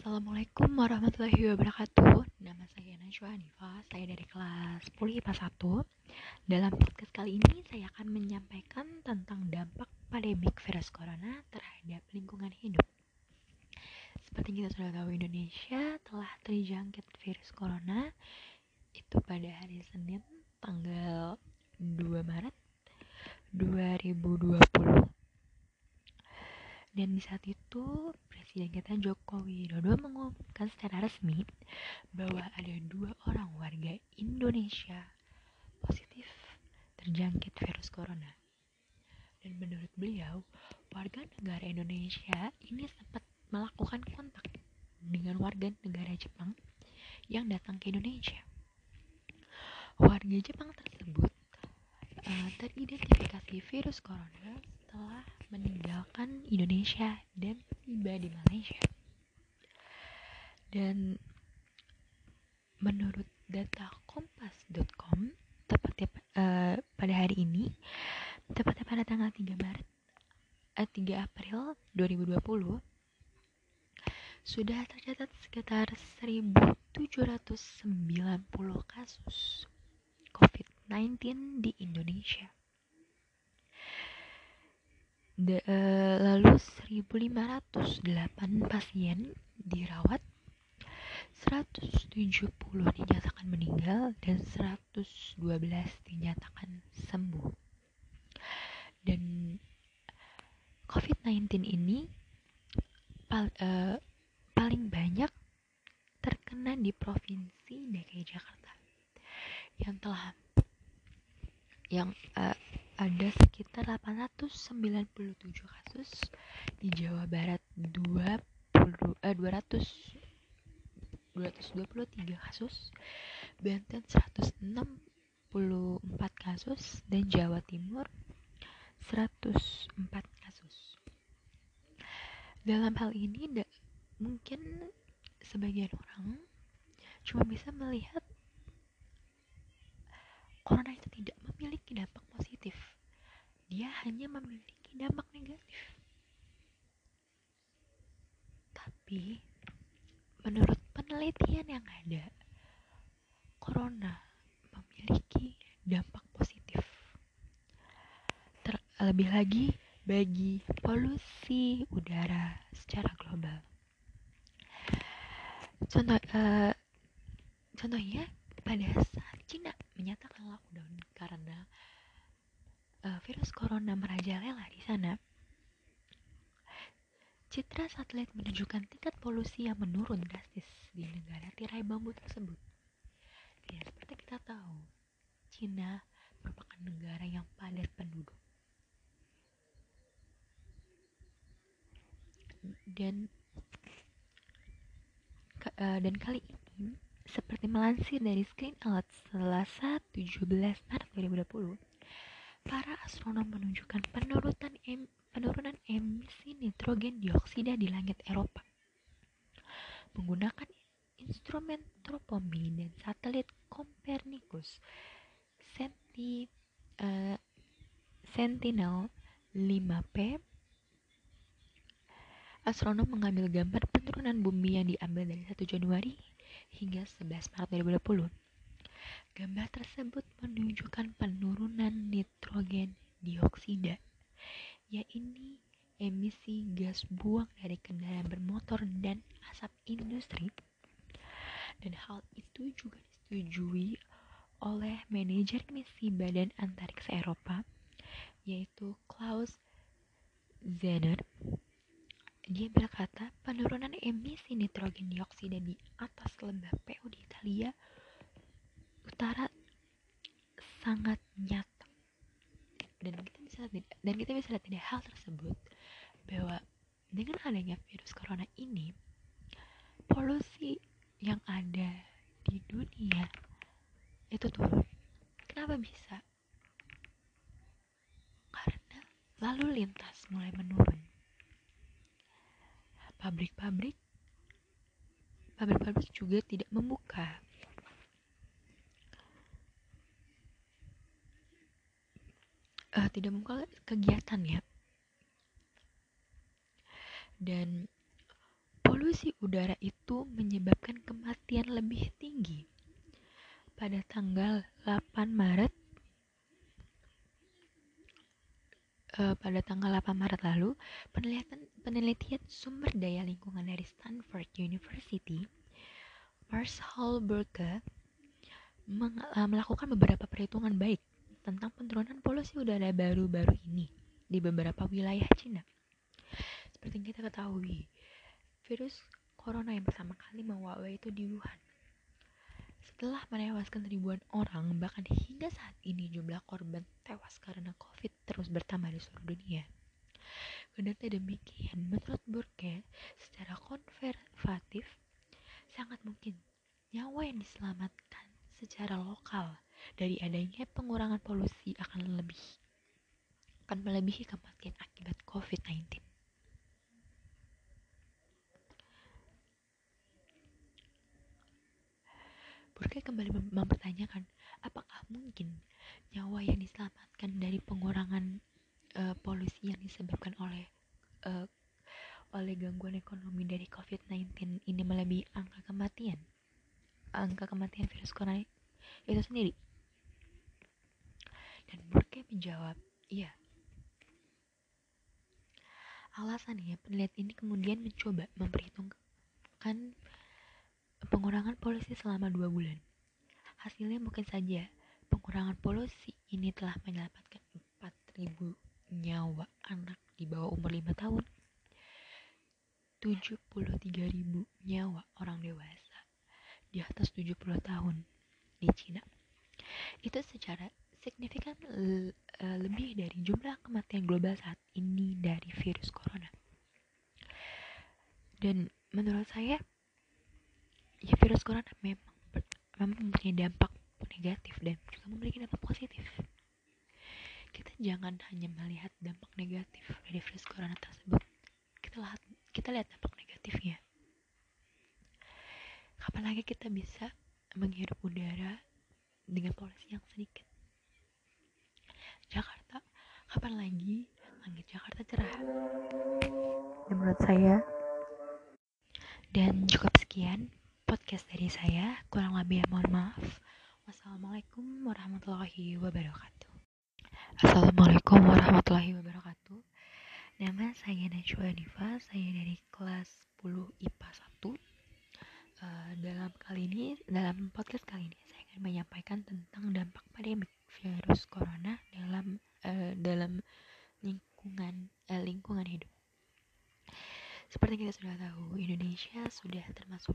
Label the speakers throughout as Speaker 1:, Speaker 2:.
Speaker 1: Assalamualaikum warahmatullahi wabarakatuh. Nama saya Najwa Hanifa Saya dari kelas 10 IPA 1 Dalam podcast kali ini Saya akan menyampaikan tentang dampak pandemik virus corona Terhadap lingkungan hidup. Seperti kita sudah tahu Indonesia telah terjangkit virus corona Itu pada hari Senin tanggal 2 Maret 2020 dan di saat itu Presiden kita Joko Widodo mengumumkan secara resmi bahwa ada dua orang warga Indonesia positif terjangkit virus corona. Dan menurut beliau, warga negara Indonesia ini sempat melakukan kontak dengan warga negara Jepang yang datang ke Indonesia. Warga Jepang tersebut uh, teridentifikasi virus corona setelah meninggalkan Indonesia dan tiba di Malaysia. Dan menurut data kompas.com tepatnya uh, pada hari ini tepatnya pada tanggal 3 Maret uh, 3 April 2020 sudah tercatat sekitar 1790 kasus COVID-19 di Indonesia De, uh, lalu 1508 pasien dirawat 170 dinyatakan meninggal dan 112 dinyatakan sembuh. Dan COVID-19 ini pal uh, paling banyak terkena di provinsi DKI Jakarta. Yang telah yang uh, ada sekitar 897 kasus di Jawa Barat 20 eh, 200 223 kasus Banten 164 kasus dan Jawa Timur 104 kasus dalam hal ini mungkin sebagian orang cuma bisa melihat corona itu tidak memiliki dampak. Dia hanya memiliki dampak negatif. Tapi menurut penelitian yang ada, corona memiliki dampak positif. Terlebih lagi bagi polusi udara secara global. Contoh, uh, contohnya pada saat Cina menyatakan lockdown karena uh, virus corona merajalela di sana. Citra satelit menunjukkan tingkat polusi yang menurun drastis di negara tirai bambu tersebut. Ya, seperti kita tahu, Cina merupakan negara yang padat penduduk. Dan uh, dan kali ini seperti melansir dari Screen Out Selasa 17 Maret 2020, para astronom menunjukkan penurunan, em penurunan emisi nitrogen dioksida di langit Eropa. Menggunakan instrumen tropomi dan satelit Copernicus Senti, uh, Sentinel 5P astronom mengambil gambar penurunan bumi yang diambil dari 1 Januari hingga 11 Maret 2020. Gambar tersebut menunjukkan penurunan nitrogen dioksida, yaitu emisi gas buang dari kendaraan bermotor dan asap industri. Dan hal itu juga disetujui oleh manajer misi Badan Antariksa Eropa, yaitu Klaus Zenner dia berkata, penurunan emisi nitrogen dioksida di atas lembah PO di Italia Utara sangat nyata. Dan kita bisa dan kita bisa lihat dari hal tersebut bahwa dengan adanya virus corona ini polusi yang ada di dunia itu turun. Kenapa bisa? Karena lalu lintas mulai menurun pabrik-pabrik pabrik-pabrik juga tidak membuka uh, tidak membuka kegiatan ya dan polusi udara itu menyebabkan kematian lebih tinggi. Pada tanggal 8 Maret uh, pada tanggal 8 Maret lalu, penelitian, penelitian sumber daya lingkungan dari Stanford University, Marshall Burke, uh, melakukan beberapa perhitungan baik tentang penurunan polusi udara baru-baru ini di beberapa wilayah Cina. Seperti yang kita ketahui, virus corona yang pertama kali mewabah itu di Wuhan. Setelah menewaskan ribuan orang, bahkan hingga saat ini jumlah korban tewas karena COVID terus bertambah di seluruh dunia. Kendati demikian, menurut Burke, secara konservatif, sangat mungkin nyawa yang diselamatkan secara lokal dari adanya pengurangan polusi akan lebih akan melebihi kematian akibat COVID-19. Burke kembali mempertanyakan, apakah mungkin nyawa yang diselamatkan dari pengurangan uh, polusi yang disebabkan oleh uh, oleh gangguan ekonomi dari COVID-19 ini melebihi angka kematian? Angka kematian virus corona itu sendiri. Dan Burke menjawab, iya. Alasannya, penelitian ini kemudian mencoba memperhitungkan pengurangan polusi selama dua bulan. Hasilnya mungkin saja pengurangan polusi ini telah menyelamatkan 4.000 nyawa anak di bawah umur 5 tahun, 73.000 nyawa orang dewasa di atas 70 tahun di Cina. Itu secara signifikan le lebih dari jumlah kematian global saat ini dari virus corona. Dan menurut saya ya virus corona memang memang mempunyai dampak negatif dan juga memiliki dampak positif. Kita jangan hanya melihat dampak negatif dari virus corona tersebut. Kita lihat kita lihat dampak negatifnya. Kapan lagi kita bisa menghirup udara dengan polusi yang sedikit? Jakarta, kapan lagi langit Jakarta cerah? Dan menurut saya, dan cukup sekian podcast dari saya. Kurang lebih mohon maaf. Wassalamualaikum warahmatullahi wabarakatuh. Assalamualaikum warahmatullahi wabarakatuh. Nama saya Najwa Diva, saya dari kelas 10 IPA 1. Uh, dalam kali ini, dalam podcast kali ini saya akan menyampaikan tentang dampak pandemi virus corona dalam uh, dalam lingkungan uh, lingkungan hidup. Seperti kita sudah tahu, Indonesia sudah termasuk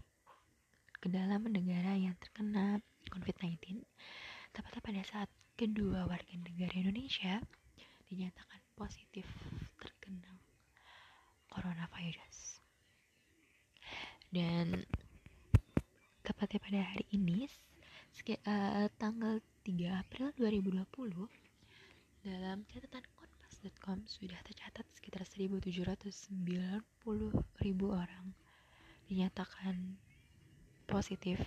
Speaker 1: ke dalam negara yang terkena COVID-19, tepatnya pada saat kedua warga negara Indonesia dinyatakan positif terkena coronavirus. Dan tepatnya pada hari ini, uh, tanggal 3 April 2020, dalam catatan kompas.com sudah tercatat sekitar 1.790 ribu orang dinyatakan positif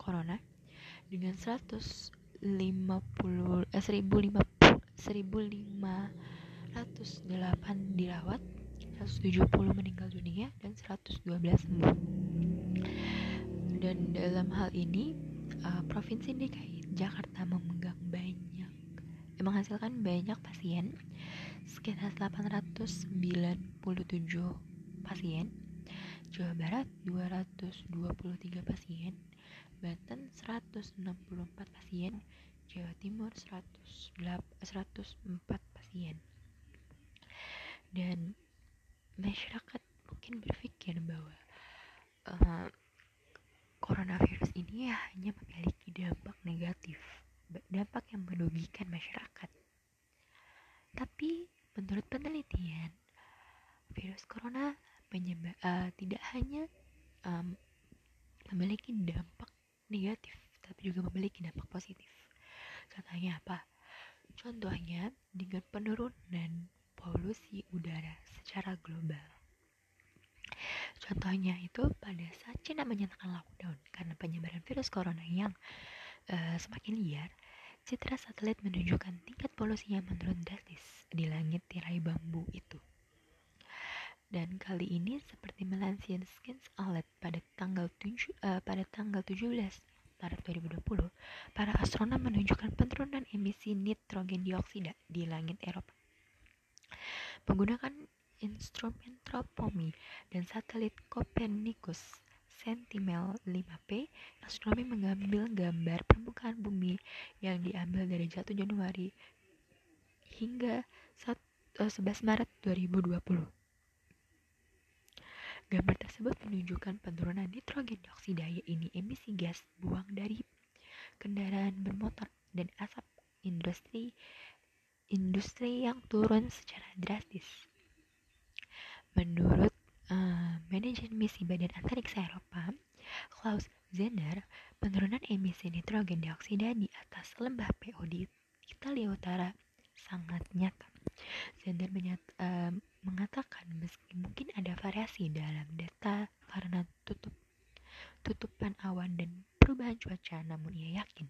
Speaker 1: corona dengan 150 eh, 1050 1508 dirawat 170 meninggal dunia dan 112 sembuh. Dan dalam hal ini uh, provinsi DKI Jakarta memegang banyak menghasilkan banyak pasien sekitar 897 pasien Jawa Barat 223 pasien, Banten 164 pasien, Jawa Timur 104 pasien. Dan masyarakat mungkin berpikir bahwa uh, coronavirus ini ya hanya memiliki dampak negatif, dampak yang merugikan masyarakat. Tapi menurut penelitian, virus corona penyebab uh, tidak hanya um, memiliki dampak negatif tapi juga memiliki dampak positif. Contohnya apa? Contohnya dengan penurunan polusi udara secara global. Contohnya itu pada saat Cina menyatakan lockdown karena penyebaran virus corona yang uh, semakin liar citra satelit menunjukkan tingkat polusi yang menurun drastis di langit tirai bambu itu Dan kali ini seperti melansir Skins Alert pada tanggal 7 uh, pada tanggal 17 Maret 2020, para astronom menunjukkan penurunan emisi nitrogen dioksida di langit Eropa. Menggunakan instrumen tropomi dan satelit Copernicus Sentinel-5P, astronomi mengambil gambar permukaan bumi yang diambil dari 1 Januari hingga 11 eh, Maret 2020. Gambar tersebut menunjukkan penurunan nitrogen dioksida yaitu emisi gas buang dari kendaraan bermotor dan asap industri industri yang turun secara drastis. Menurut uh, manajer misi Badan Antariksa Eropa, Klaus Zender, penurunan emisi nitrogen dioksida di atas lembah PO di Italia Utara sangat nyata. Zender menyat, uh, mengatakan meski mungkin ada variasi dalam data karena tutup tutupan awan dan perubahan cuaca, namun ia yakin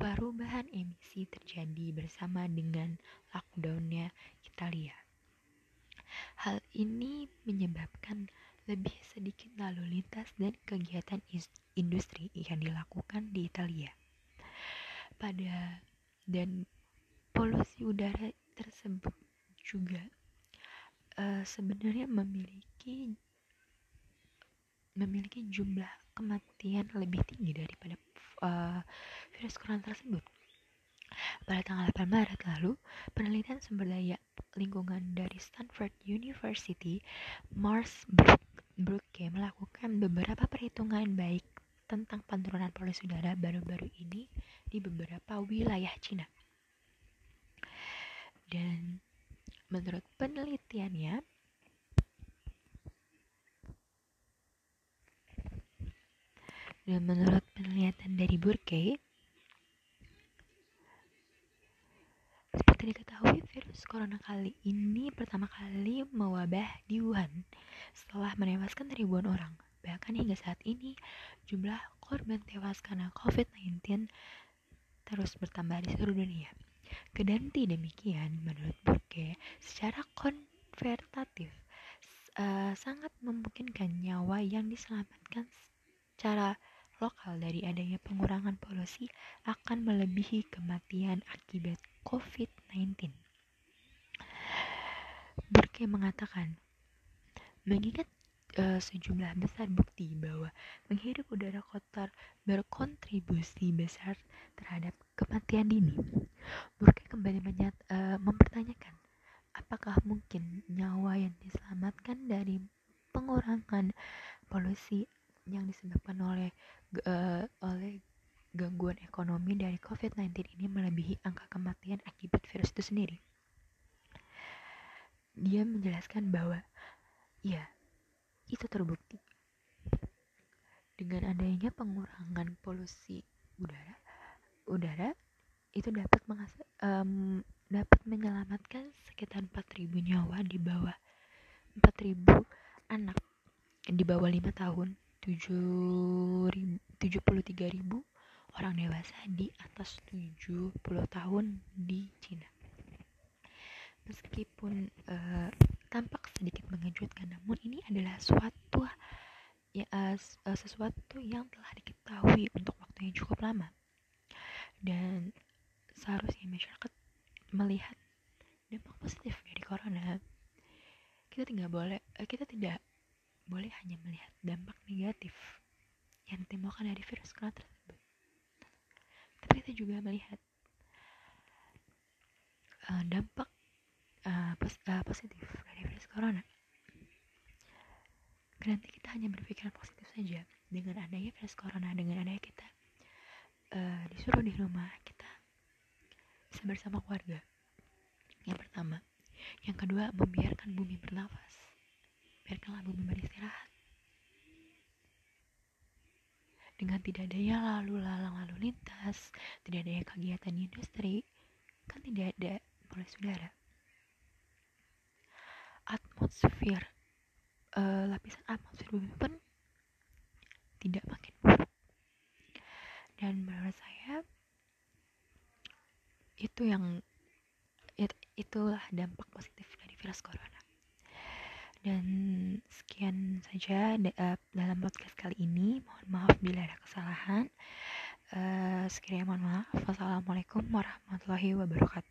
Speaker 1: perubahan emisi terjadi bersama dengan lockdownnya Italia. Hal ini menyebabkan lebih sedikit lalu lintas dan kegiatan industri yang dilakukan di Italia. Pada dan polusi udara tersebut juga uh, sebenarnya memiliki memiliki jumlah kematian lebih tinggi daripada uh, virus corona tersebut. Pada tanggal 8 Maret lalu, penelitian sumber daya lingkungan dari Stanford University, Mars Brooke melakukan beberapa perhitungan baik tentang penurunan polusi udara baru-baru ini di beberapa wilayah Cina. Dan menurut penelitiannya, dan menurut penelitian dari Burke, Seperti diketahui, virus corona kali ini pertama kali mewabah di Wuhan setelah menewaskan ribuan orang. Bahkan hingga saat ini, jumlah korban tewas karena COVID-19 terus bertambah di seluruh dunia. Kedanti demikian, menurut Burke, secara konvertatif, uh, sangat memungkinkan nyawa yang diselamatkan secara lokal dari adanya pengurangan polusi akan melebihi kematian akibat COVID-19. Burke mengatakan, mengingat uh, sejumlah besar bukti bahwa menghirup udara kotor berkontribusi besar terhadap kematian dini. Burke kembali menyat, uh, mempertanyakan apakah mungkin nyawa yang diselamatkan dari pengurangan polusi yang disebabkan oleh uh, oleh gangguan ekonomi dari COVID-19 ini melebihi angka kematian akibat virus itu sendiri. Dia menjelaskan bahwa ya, itu terbukti. Dengan adanya pengurangan polusi udara, udara itu dapat um, dapat menyelamatkan sekitar 4.000 nyawa di bawah 4.000 anak di bawah 5 tahun 73 ribu orang dewasa di atas 70 tahun di Cina. Meskipun uh, tampak sedikit mengejutkan, namun ini adalah suatu ya, uh, sesuatu yang telah diketahui untuk waktu yang cukup lama. Dan seharusnya masyarakat melihat dampak positif dari corona. Kita tidak boleh, kita tidak boleh hanya melihat dampak negatif yang ditimbulkan dari virus corona. Tapi kita juga melihat uh, dampak uh, pos uh, positif dari virus corona. Nanti kita hanya berpikiran positif saja dengan adanya virus corona, dengan adanya kita uh, disuruh di rumah, kita bisa bersama keluarga. Yang pertama, yang kedua membiarkan bumi bernafas biarkanlah bumi beristirahat. Dengan tidak adanya lalu lalang lalu lintas, tidak adanya kegiatan industri, kan tidak ada polusi udara. Atmosfer, uh, lapisan atmosfer bumi pun tidak makin buruk. Dan menurut saya itu yang it, itulah dampak positif dari virus corona dan sekian saja uh, dalam podcast kali ini. Mohon maaf bila ada kesalahan. Uh, sekiranya mohon maaf. Wassalamualaikum warahmatullahi wabarakatuh